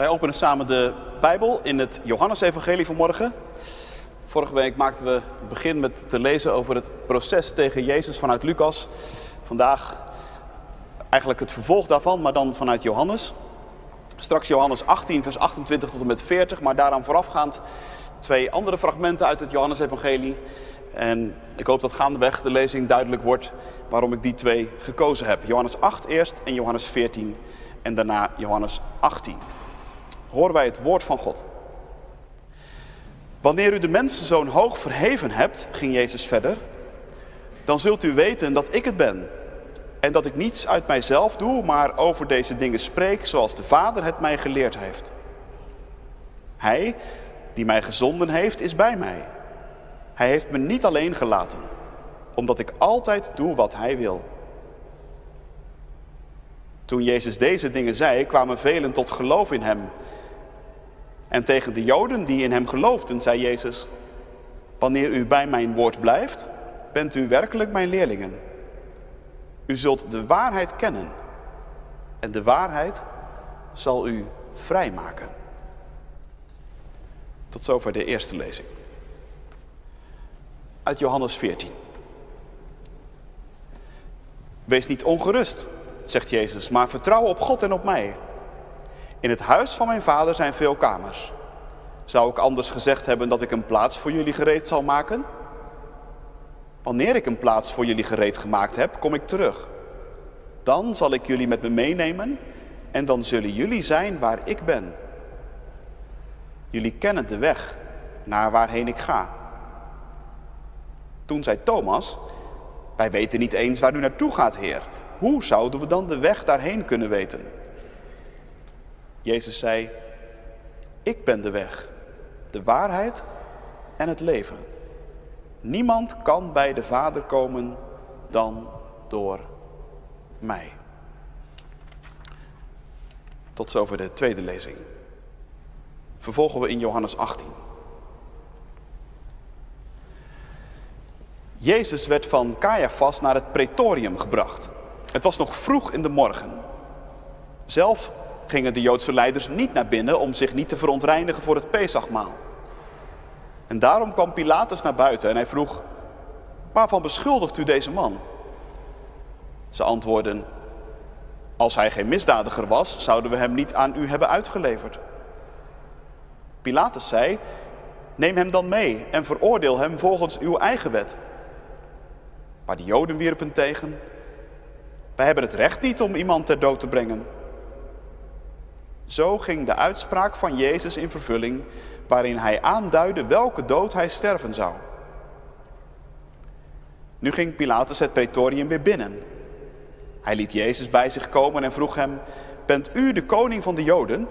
Wij openen samen de Bijbel in het Johannesevangelie vanmorgen. Vorige week maakten we begin met te lezen over het proces tegen Jezus vanuit Lucas. Vandaag eigenlijk het vervolg daarvan, maar dan vanuit Johannes. Straks Johannes 18, vers 28 tot en met 40, maar daaraan voorafgaand twee andere fragmenten uit het Johannesevangelie. En ik hoop dat gaandeweg de lezing duidelijk wordt waarom ik die twee gekozen heb. Johannes 8 eerst en Johannes 14 en daarna Johannes 18. Horen wij het woord van God. Wanneer u de mensenzoon hoog verheven hebt, ging Jezus verder, dan zult u weten dat ik het ben. En dat ik niets uit mijzelf doe, maar over deze dingen spreek zoals de Vader het mij geleerd heeft. Hij, die mij gezonden heeft, is bij mij. Hij heeft me niet alleen gelaten, omdat ik altijd doe wat Hij wil. Toen Jezus deze dingen zei, kwamen velen tot geloof in Hem. En tegen de Joden die in Hem geloofden, zei Jezus, wanneer u bij mijn woord blijft, bent u werkelijk mijn leerlingen. U zult de waarheid kennen en de waarheid zal u vrijmaken. Tot zover de eerste lezing. Uit Johannes 14. Wees niet ongerust, zegt Jezus, maar vertrouw op God en op mij. In het huis van mijn vader zijn veel kamers. Zou ik anders gezegd hebben dat ik een plaats voor jullie gereed zal maken? Wanneer ik een plaats voor jullie gereed gemaakt heb, kom ik terug. Dan zal ik jullie met me meenemen en dan zullen jullie zijn waar ik ben. Jullie kennen de weg naar waarheen ik ga. Toen zei Thomas, wij weten niet eens waar u naartoe gaat, Heer. Hoe zouden we dan de weg daarheen kunnen weten? Jezus zei, ik ben de weg, de waarheid en het leven. Niemand kan bij de Vader komen dan door mij. Tot zover de tweede lezing. Vervolgen we in Johannes 18. Jezus werd van Caiaphas naar het pretorium gebracht. Het was nog vroeg in de morgen. Zelf gingen de Joodse leiders niet naar binnen om zich niet te verontreinigen voor het Pesachmaal. En daarom kwam Pilatus naar buiten en hij vroeg, waarvan beschuldigt u deze man? Ze antwoordden, als hij geen misdadiger was, zouden we hem niet aan u hebben uitgeleverd. Pilatus zei, neem hem dan mee en veroordeel hem volgens uw eigen wet. Maar de Joden wierpen tegen, wij hebben het recht niet om iemand ter dood te brengen. Zo ging de uitspraak van Jezus in vervulling, waarin hij aanduidde welke dood hij sterven zou. Nu ging Pilatus het pretorium weer binnen. Hij liet Jezus bij zich komen en vroeg hem, bent u de koning van de Joden?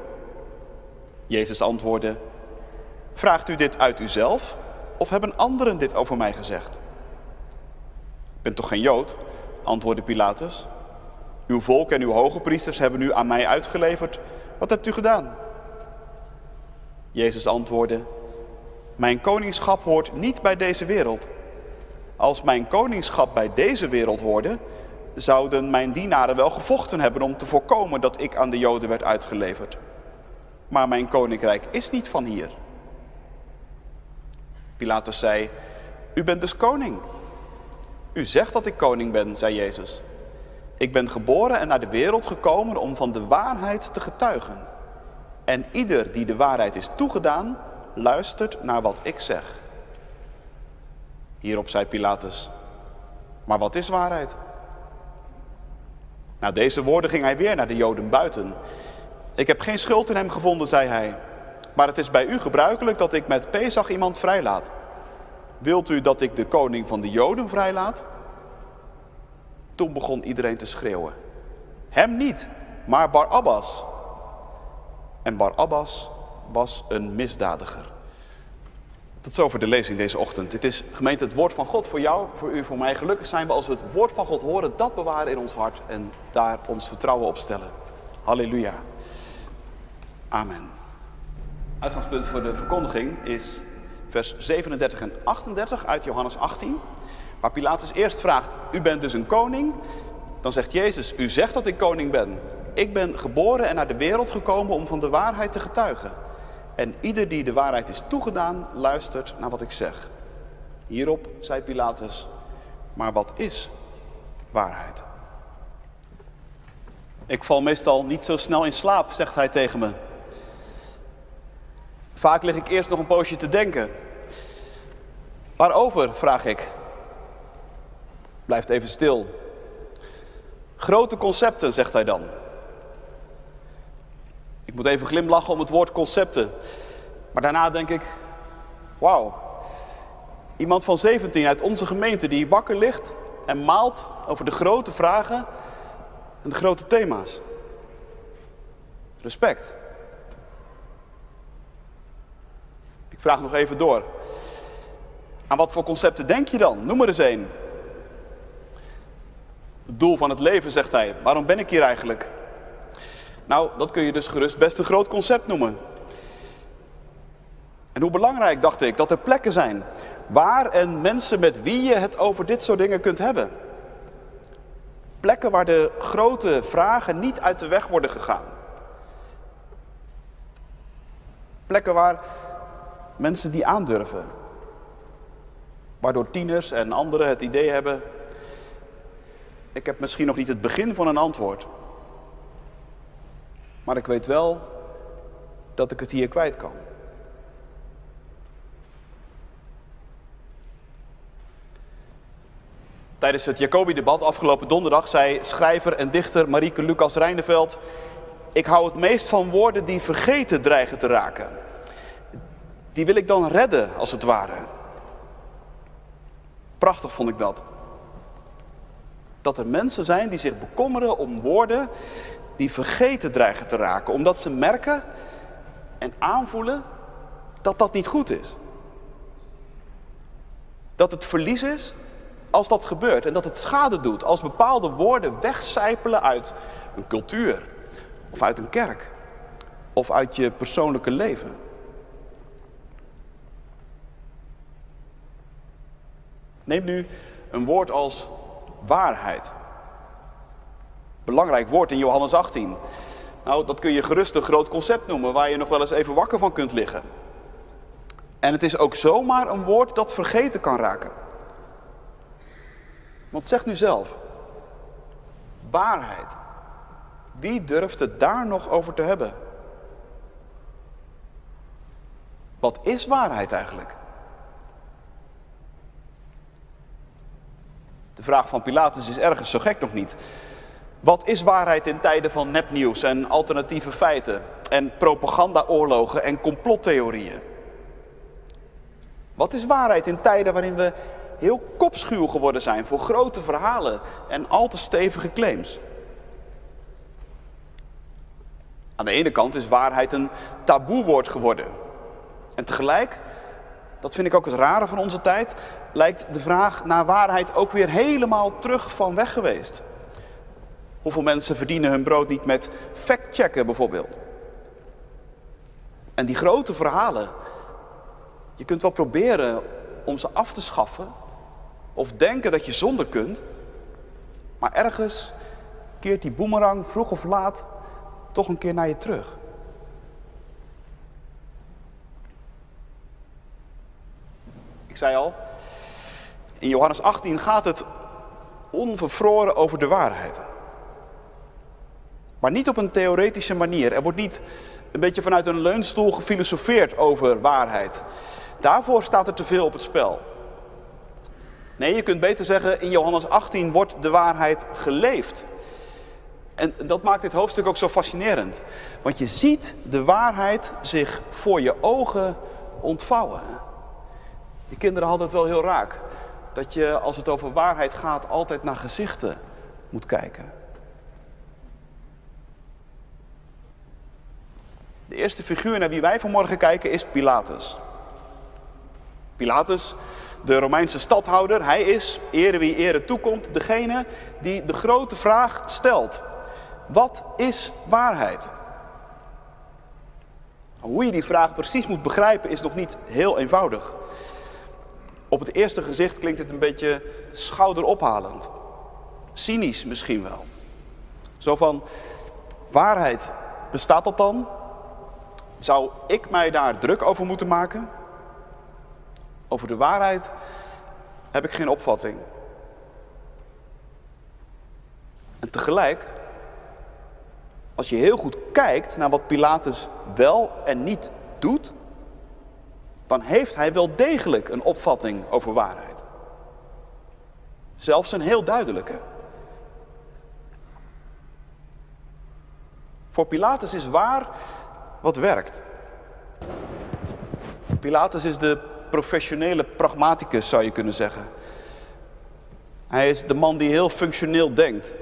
Jezus antwoordde, vraagt u dit uit uzelf of hebben anderen dit over mij gezegd? Ik ben toch geen Jood? antwoordde Pilatus. Uw volk en uw hoge priesters hebben u aan mij uitgeleverd. Wat hebt u gedaan? Jezus antwoordde, mijn koningschap hoort niet bij deze wereld. Als mijn koningschap bij deze wereld hoorde, zouden mijn dienaren wel gevochten hebben om te voorkomen dat ik aan de Joden werd uitgeleverd. Maar mijn koninkrijk is niet van hier. Pilatus zei, u bent dus koning. U zegt dat ik koning ben, zei Jezus. Ik ben geboren en naar de wereld gekomen om van de waarheid te getuigen. En ieder die de waarheid is toegedaan, luistert naar wat ik zeg. Hierop zei Pilatus, maar wat is waarheid? Na deze woorden ging hij weer naar de Joden buiten. Ik heb geen schuld in hem gevonden, zei hij. Maar het is bij u gebruikelijk dat ik met Pesach iemand vrijlaat. Wilt u dat ik de koning van de Joden vrijlaat? Toen begon iedereen te schreeuwen. Hem niet, maar Barabbas. En Barabbas was een misdadiger. Tot zover de lezing deze ochtend. Dit is gemeente het woord van God voor jou, voor u, voor mij. Gelukkig zijn we als we het woord van God horen, dat bewaren in ons hart en daar ons vertrouwen op stellen. Halleluja. Amen. Uitgangspunt voor de verkondiging is vers 37 en 38 uit Johannes 18. Waar Pilatus eerst vraagt, u bent dus een koning. Dan zegt Jezus, u zegt dat ik koning ben. Ik ben geboren en naar de wereld gekomen om van de waarheid te getuigen. En ieder die de waarheid is toegedaan, luistert naar wat ik zeg. Hierop zei Pilatus, maar wat is waarheid? Ik val meestal niet zo snel in slaap, zegt hij tegen me. Vaak lig ik eerst nog een poosje te denken. Waarover, vraag ik. Blijft even stil. Grote concepten, zegt hij dan. Ik moet even glimlachen om het woord concepten. Maar daarna denk ik, wauw. Iemand van 17 uit onze gemeente die wakker ligt en maalt over de grote vragen en de grote thema's. Respect. Ik vraag nog even door. Aan wat voor concepten denk je dan? Noem er eens één. Het doel van het leven, zegt hij. Waarom ben ik hier eigenlijk? Nou, dat kun je dus gerust best een groot concept noemen. En hoe belangrijk, dacht ik, dat er plekken zijn waar en mensen met wie je het over dit soort dingen kunt hebben. Plekken waar de grote vragen niet uit de weg worden gegaan. Plekken waar mensen die aandurven. Waardoor tieners en anderen het idee hebben, ik heb misschien nog niet het begin van een antwoord. Maar ik weet wel dat ik het hier kwijt kan. Tijdens het Jacobi-debat afgelopen donderdag zei schrijver en dichter Marieke Lucas Rijneveld: Ik hou het meest van woorden die vergeten dreigen te raken. Die wil ik dan redden, als het ware. Prachtig vond ik dat. Dat er mensen zijn die zich bekommeren om woorden die vergeten dreigen te raken, omdat ze merken en aanvoelen dat dat niet goed is. Dat het verlies is als dat gebeurt en dat het schade doet als bepaalde woorden wegcijpelen uit een cultuur of uit een kerk of uit je persoonlijke leven. Neem nu een woord als waarheid. Belangrijk woord in Johannes 18. Nou, dat kun je gerust een groot concept noemen waar je nog wel eens even wakker van kunt liggen. En het is ook zomaar een woord dat vergeten kan raken. Want zeg nu zelf, waarheid. Wie durft het daar nog over te hebben? Wat is waarheid eigenlijk? De vraag van Pilatus is ergens zo gek nog niet. Wat is waarheid in tijden van nepnieuws en alternatieve feiten en propagandaoorlogen en complottheorieën? Wat is waarheid in tijden waarin we heel kopschuw geworden zijn voor grote verhalen en al te stevige claims? Aan de ene kant is waarheid een taboewoord geworden. En tegelijk, dat vind ik ook het rare van onze tijd, lijkt de vraag naar waarheid ook weer helemaal terug van weg geweest. Hoeveel mensen verdienen hun brood niet met factchecken bijvoorbeeld? En die grote verhalen, je kunt wel proberen om ze af te schaffen of denken dat je zonder kunt, maar ergens keert die boemerang vroeg of laat toch een keer naar je terug. Ik zei al, in Johannes 18 gaat het onvervroren over de waarheid. Maar niet op een theoretische manier. Er wordt niet een beetje vanuit een leunstoel gefilosofeerd over waarheid. Daarvoor staat er te veel op het spel. Nee, je kunt beter zeggen, in Johannes 18 wordt de waarheid geleefd. En dat maakt dit hoofdstuk ook zo fascinerend. Want je ziet de waarheid zich voor je ogen ontvouwen. Die kinderen hadden het wel heel raak. Dat je, als het over waarheid gaat, altijd naar gezichten moet kijken. De eerste figuur naar wie wij vanmorgen kijken is Pilatus. Pilatus, de Romeinse stadhouder, hij is, ere wie ere toekomt, degene die de grote vraag stelt. Wat is waarheid? Hoe je die vraag precies moet begrijpen is nog niet heel eenvoudig. Op het eerste gezicht klinkt het een beetje schouderophalend. Cynisch misschien wel. Zo van, Waarheid, bestaat dat dan? Zou ik mij daar druk over moeten maken? Over de waarheid heb ik geen opvatting. En tegelijk, als je heel goed kijkt naar wat Pilatus wel en niet doet, dan heeft hij wel degelijk een opvatting over waarheid. Zelfs een heel duidelijke. Voor Pilatus is waar wat werkt. Pilatus is de professionele pragmaticus, zou je kunnen zeggen. Hij is de man die heel functioneel denkt.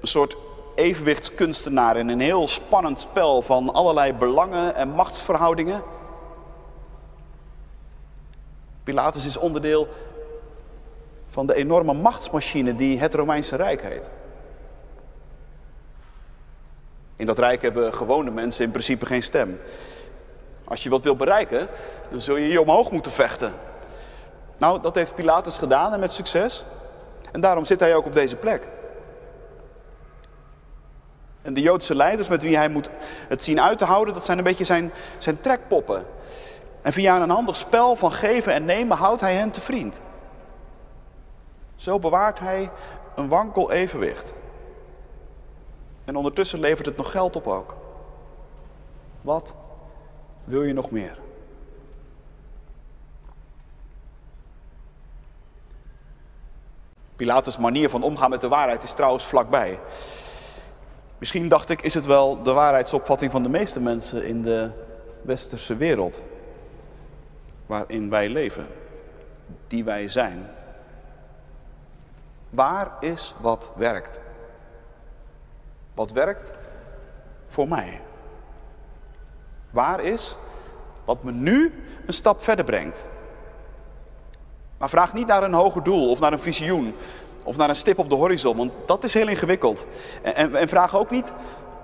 Een soort evenwichtskunstenaar in een heel spannend spel van allerlei belangen en machtsverhoudingen. Pilatus is onderdeel van de enorme machtsmachine die het Romeinse Rijk heet. In dat rijk hebben gewone mensen in principe geen stem. Als je wat wil bereiken, dan zul je je omhoog moeten vechten. Nou, dat heeft Pilatus gedaan en met succes. En daarom zit hij ook op deze plek. En de Joodse leiders met wie hij moet het zien uit te houden, dat zijn een beetje zijn, zijn trekpoppen. En via een handig spel van geven en nemen houdt hij hen te vriend. Zo bewaart hij een wankel evenwicht. En ondertussen levert het nog geld op ook. Wat wil je nog meer? Pilatus' manier van omgaan met de waarheid is trouwens vlakbij. Misschien dacht ik, is het wel de waarheidsopvatting van de meeste mensen in de westerse wereld waarin wij leven, die wij zijn. Waar is wat werkt? Wat werkt voor mij? Waar is wat me nu een stap verder brengt? Maar vraag niet naar een hoger doel of naar een visioen of naar een stip op de horizon, want dat is heel ingewikkeld. En, en, en vraag ook niet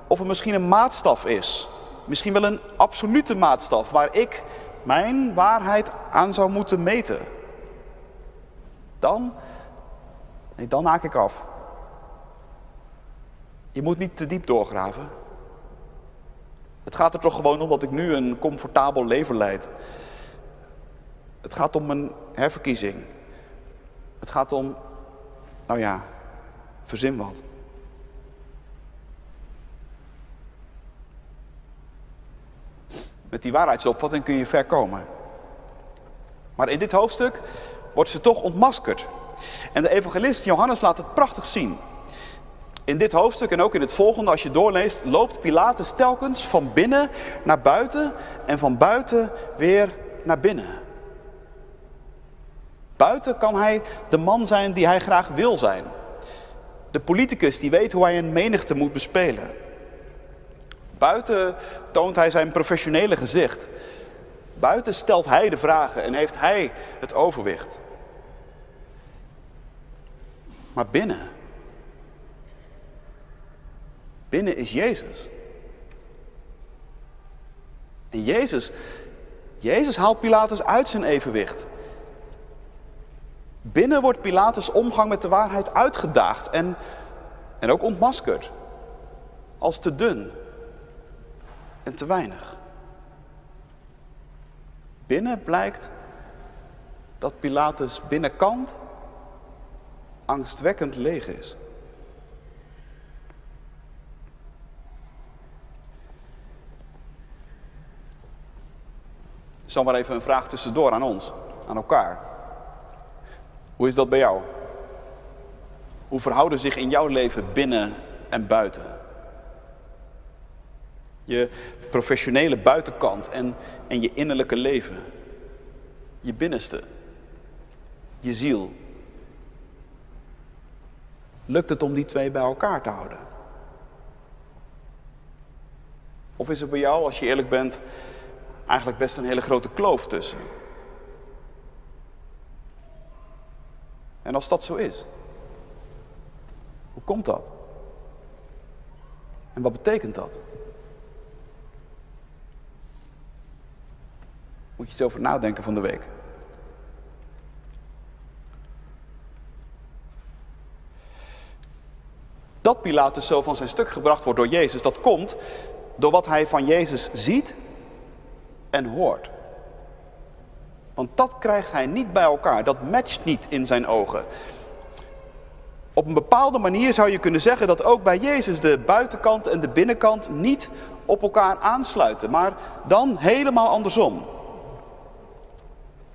of er misschien een maatstaf is. Misschien wel een absolute maatstaf waar ik mijn waarheid aan zou moeten meten. Dan, dan haak ik af. Je moet niet te diep doorgraven. Het gaat er toch gewoon om dat ik nu een comfortabel leven leid. Het gaat om een herverkiezing. Het gaat om, nou ja, verzin wat. Met die waarheidsopvatting kun je ver komen. Maar in dit hoofdstuk wordt ze toch ontmaskerd. En de evangelist Johannes laat het prachtig zien. In dit hoofdstuk en ook in het volgende, als je doorleest, loopt Pilatus telkens van binnen naar buiten en van buiten weer naar binnen. Buiten kan hij de man zijn die hij graag wil zijn. De politicus die weet hoe hij een menigte moet bespelen. Buiten toont hij zijn professionele gezicht. Buiten stelt hij de vragen en heeft hij het overwicht. Maar binnen Binnen is Jezus. En Jezus, Jezus haalt Pilatus uit zijn evenwicht. Binnen wordt Pilatus omgang met de waarheid uitgedaagd en, en ook ontmaskerd. Als te dun en te weinig. Binnen blijkt dat Pilatus binnenkant angstwekkend leeg is. zal maar even een vraag tussendoor aan ons, aan elkaar. Hoe is dat bij jou? Hoe verhouden zich in jouw leven binnen en buiten? Je professionele buitenkant en, en je innerlijke leven. Je binnenste. Je ziel. Lukt het om die twee bij elkaar te houden? Of is het bij jou, als je eerlijk bent, eigenlijk best een hele grote kloof tussen. En als dat zo is, hoe komt dat? En wat betekent dat? Moet je eens over nadenken van de week. Dat Pilatus zo van zijn stuk gebracht wordt door Jezus, dat komt door wat hij van Jezus ziet en hoort. Want dat krijgt hij niet bij elkaar, dat matcht niet in zijn ogen. Op een bepaalde manier zou je kunnen zeggen dat ook bij Jezus de buitenkant en de binnenkant niet op elkaar aansluiten, maar dan helemaal andersom.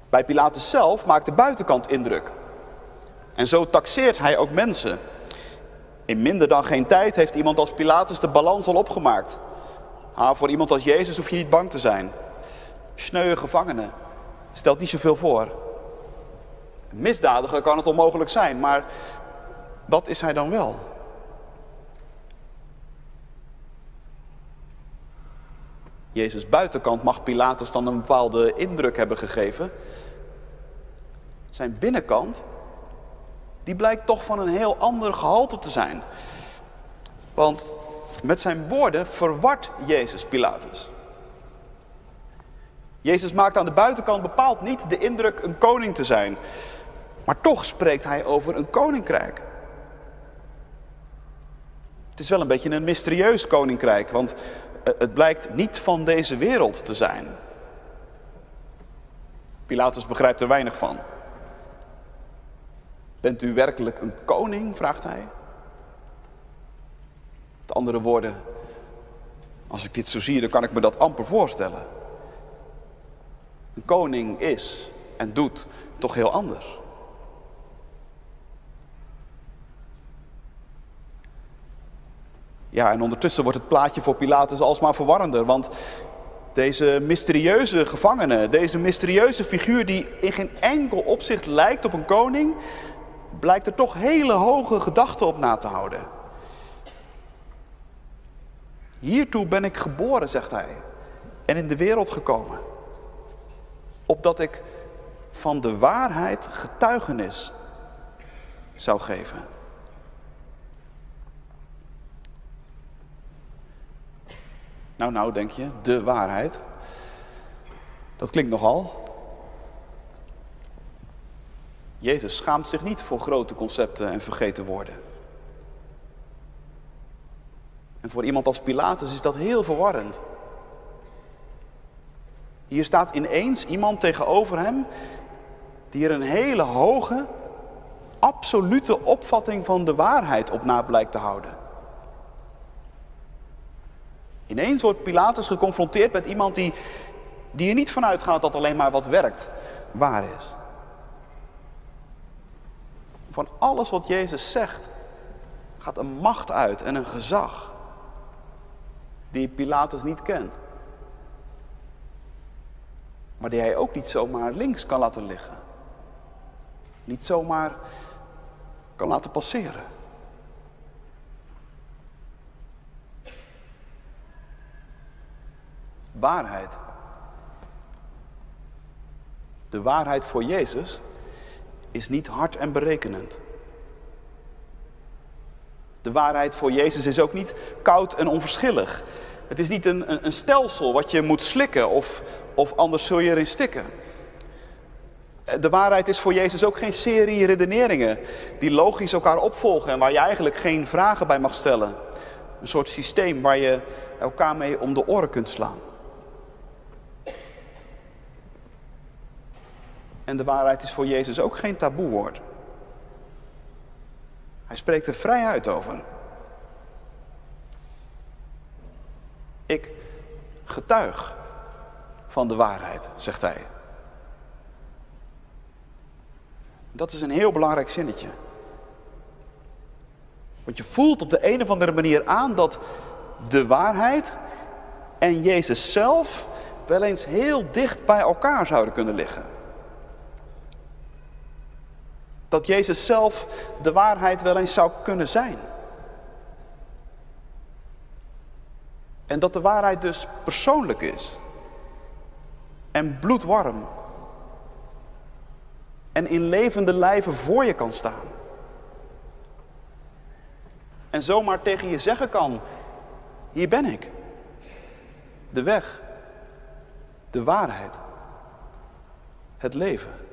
Bij Pilatus zelf maakt de buitenkant indruk. En zo taxeert hij ook mensen. In minder dan geen tijd heeft iemand als Pilatus de balans al opgemaakt. Voor iemand als Jezus hoef je niet bang te zijn. Sneuwe gevangenen stelt niet zoveel voor. Misdadiger kan het onmogelijk zijn, maar wat is hij dan wel? Jezus buitenkant mag Pilatus dan een bepaalde indruk hebben gegeven. Zijn binnenkant, die blijkt toch van een heel ander gehalte te zijn. Want met zijn woorden verwart Jezus Pilatus. Jezus maakt aan de buitenkant bepaald niet de indruk een koning te zijn. Maar toch spreekt hij over een koninkrijk. Het is wel een beetje een mysterieus koninkrijk, want het blijkt niet van deze wereld te zijn. Pilatus begrijpt er weinig van. Bent u werkelijk een koning? vraagt hij. Met andere woorden, als ik dit zo zie, dan kan ik me dat amper voorstellen. Een koning is en doet toch heel anders. Ja, en ondertussen wordt het plaatje voor Pilatus alsmaar verwarrender, want deze mysterieuze gevangene, deze mysterieuze figuur die in geen enkel opzicht lijkt op een koning, blijkt er toch hele hoge gedachten op na te houden. Hiertoe ben ik geboren, zegt hij, en in de wereld gekomen, opdat ik van de waarheid getuigenis zou geven. Nou, nou, denk je, de waarheid. Dat klinkt nogal. Jezus schaamt zich niet voor grote concepten en vergeten woorden. En voor iemand als Pilatus is dat heel verwarrend. Hier staat ineens iemand tegenover hem die er een hele hoge, absolute opvatting van de waarheid op na blijkt te houden. Ineens wordt Pilatus geconfronteerd met iemand die, die er niet vanuit gaat dat alleen maar wat werkt waar is. Van alles wat Jezus zegt gaat een macht uit en een gezag die Pilatus niet kent. Maar die hij ook niet zomaar links kan laten liggen. Niet zomaar kan laten passeren. waarheid. De waarheid voor Jezus is niet hard en berekenend. De waarheid voor Jezus is ook niet koud en onverschillig. Het is niet een, een, stelsel wat je moet slikken of, of anders zul je erin stikken. De waarheid is voor Jezus ook geen serie redeneringen die logisch elkaar opvolgen en waar je eigenlijk geen vragen bij mag stellen. Een soort systeem waar je elkaar mee om de oren kunt slaan. En de waarheid is voor Jezus ook geen taboewoord. Hij spreekt er vrij uit over. Ik getuig van de waarheid, zegt hij. Dat is een heel belangrijk zinnetje. Want je voelt op de een of andere manier aan dat de waarheid en Jezus zelf wel eens heel dicht bij elkaar zouden kunnen liggen. Dat Jezus zelf de waarheid wel eens zou kunnen zijn. En dat de waarheid dus persoonlijk is. En bloedwarm. En in levende lijven voor je kan staan. En zomaar tegen je zeggen kan, hier ben ik. De weg. De waarheid. Het leven.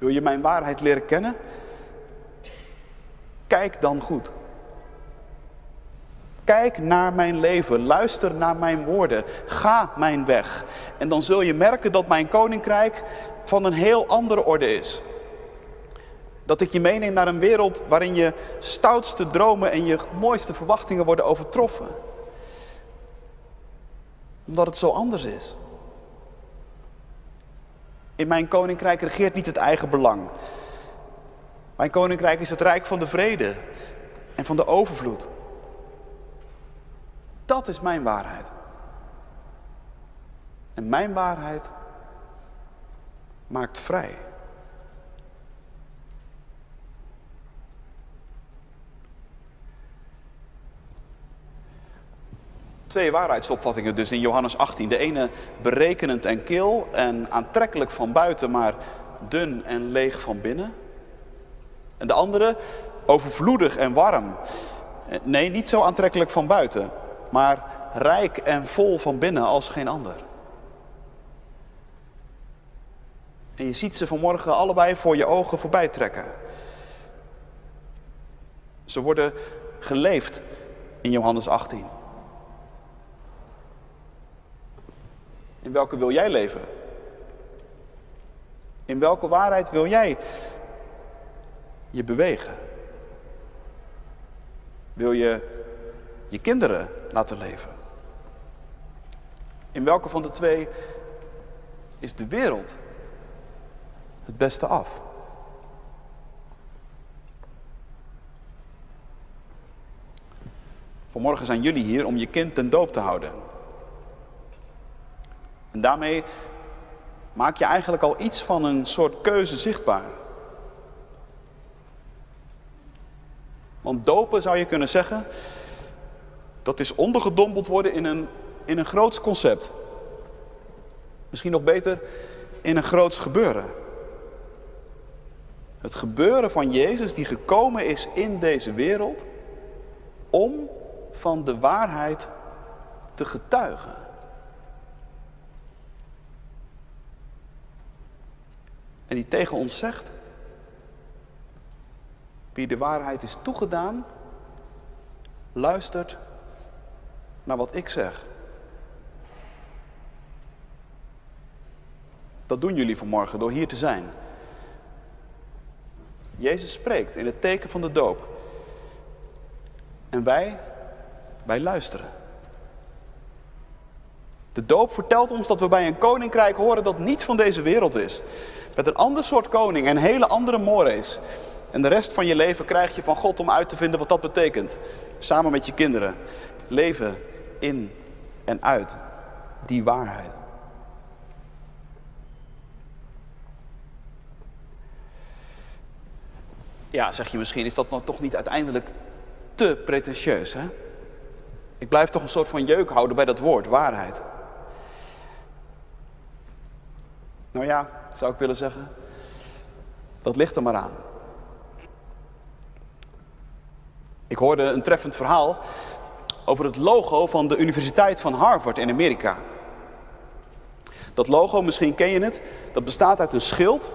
Wil je mijn waarheid leren kennen? Kijk dan goed. Kijk naar mijn leven, luister naar mijn woorden, ga mijn weg. En dan zul je merken dat mijn koninkrijk van een heel andere orde is. Dat ik je meeneem naar een wereld waarin je stoutste dromen en je mooiste verwachtingen worden overtroffen. Omdat het zo anders is. In mijn koninkrijk regeert niet het eigen belang. Mijn koninkrijk is het rijk van de vrede en van de overvloed. Dat is mijn waarheid. En mijn waarheid maakt vrij. Twee waarheidsopvattingen dus in Johannes 18. De ene berekenend en kil en aantrekkelijk van buiten, maar dun en leeg van binnen. En de andere overvloedig en warm. Nee, niet zo aantrekkelijk van buiten, maar rijk en vol van binnen als geen ander. En je ziet ze vanmorgen allebei voor je ogen voorbij trekken. Ze worden geleefd in Johannes 18. In welke wil jij leven? In welke waarheid wil jij je bewegen? Wil je je kinderen laten leven? In welke van de twee is de wereld het beste af? Vanmorgen zijn jullie hier om je kind ten doop te houden. En daarmee maak je eigenlijk al iets van een soort keuze zichtbaar. Want dopen zou je kunnen zeggen, dat is ondergedompeld worden in een, in een groots concept. Misschien nog beter, in een groots gebeuren. Het gebeuren van Jezus die gekomen is in deze wereld om van de waarheid te getuigen. En die tegen ons zegt, wie de waarheid is toegedaan, luistert naar wat ik zeg. Dat doen jullie vanmorgen door hier te zijn. Jezus spreekt in het teken van de doop. En wij, wij luisteren. De doop vertelt ons dat we bij een koninkrijk horen dat niet van deze wereld is. Met een ander soort koning en hele andere mores. En de rest van je leven krijg je van God om uit te vinden wat dat betekent. Samen met je kinderen. Leven in en uit die waarheid. Ja, zeg je misschien, is dat nou toch niet uiteindelijk te pretentieus, hè? Ik blijf toch een soort van jeuk houden bij dat woord, waarheid. Nou ja, zou ik willen zeggen. Dat ligt er maar aan. Ik hoorde een treffend verhaal over het logo van de Universiteit van Harvard in Amerika. Dat logo, misschien ken je het, dat bestaat uit een schild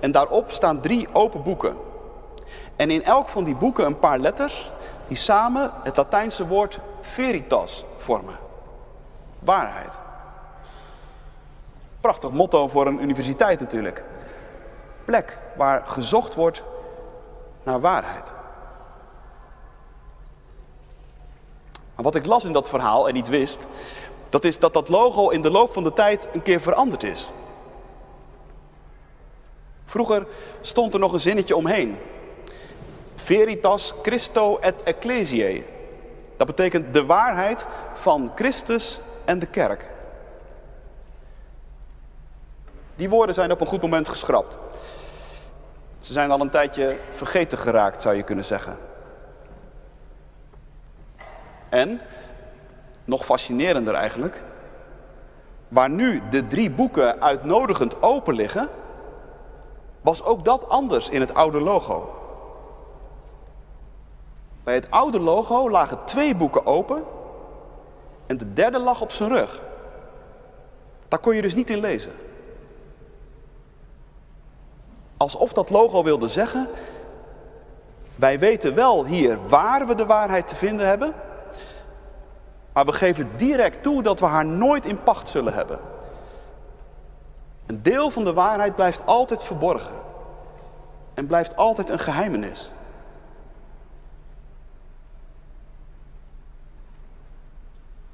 en daarop staan drie open boeken. En in elk van die boeken een paar letters die samen het Latijnse woord veritas vormen. Waarheid. Prachtig motto voor een universiteit natuurlijk. Plek waar gezocht wordt naar waarheid. Maar wat ik las in dat verhaal en niet wist, dat is dat dat logo in de loop van de tijd een keer veranderd is. Vroeger stond er nog een zinnetje omheen. Veritas Christo et Ecclesiae. Dat betekent de waarheid van Christus en de kerk. Die woorden zijn op een goed moment geschrapt. Ze zijn al een tijdje vergeten geraakt, zou je kunnen zeggen. En, nog fascinerender eigenlijk, waar nu de drie boeken uitnodigend open liggen, was ook dat anders in het oude logo. Bij het oude logo lagen twee boeken open en de derde lag op zijn rug. Daar kon je dus niet in lezen. Alsof dat logo wilde zeggen, wij weten wel hier waar we de waarheid te vinden hebben, maar we geven direct toe dat we haar nooit in pacht zullen hebben. Een deel van de waarheid blijft altijd verborgen en blijft altijd een geheimenis.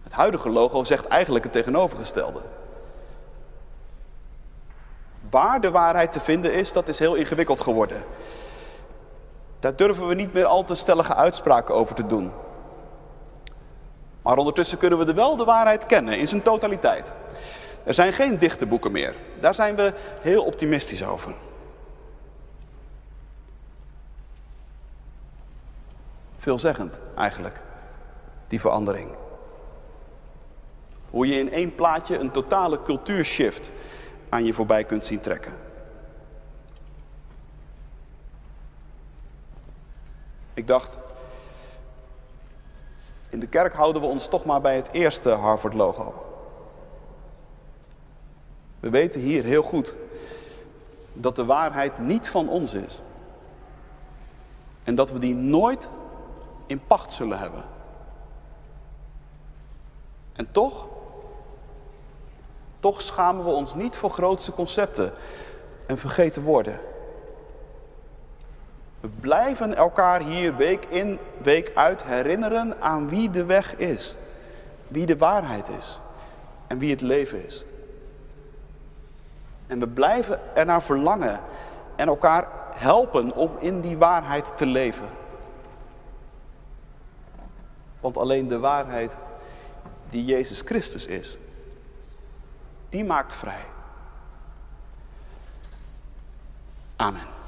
Het huidige logo zegt eigenlijk het tegenovergestelde. Waar de waarheid te vinden is, dat is heel ingewikkeld geworden. Daar durven we niet meer al te stellige uitspraken over te doen. Maar ondertussen kunnen we wel de waarheid kennen in zijn totaliteit. Er zijn geen dichte boeken meer. Daar zijn we heel optimistisch over. Veelzeggend eigenlijk, die verandering. Hoe je in één plaatje een totale cultuurshift aan je voorbij kunt zien trekken. Ik dacht, in de kerk houden we ons toch maar bij het eerste Harvard-logo. We weten hier heel goed dat de waarheid niet van ons is. En dat we die nooit in pacht zullen hebben. En toch, toch schamen we ons niet voor grootste concepten en vergeten woorden. We blijven elkaar hier week in, week uit herinneren aan wie de weg is, wie de waarheid is en wie het leven is. En we blijven ernaar verlangen en elkaar helpen om in die waarheid te leven. Want alleen de waarheid die Jezus Christus is, die maakt vrij. Amen.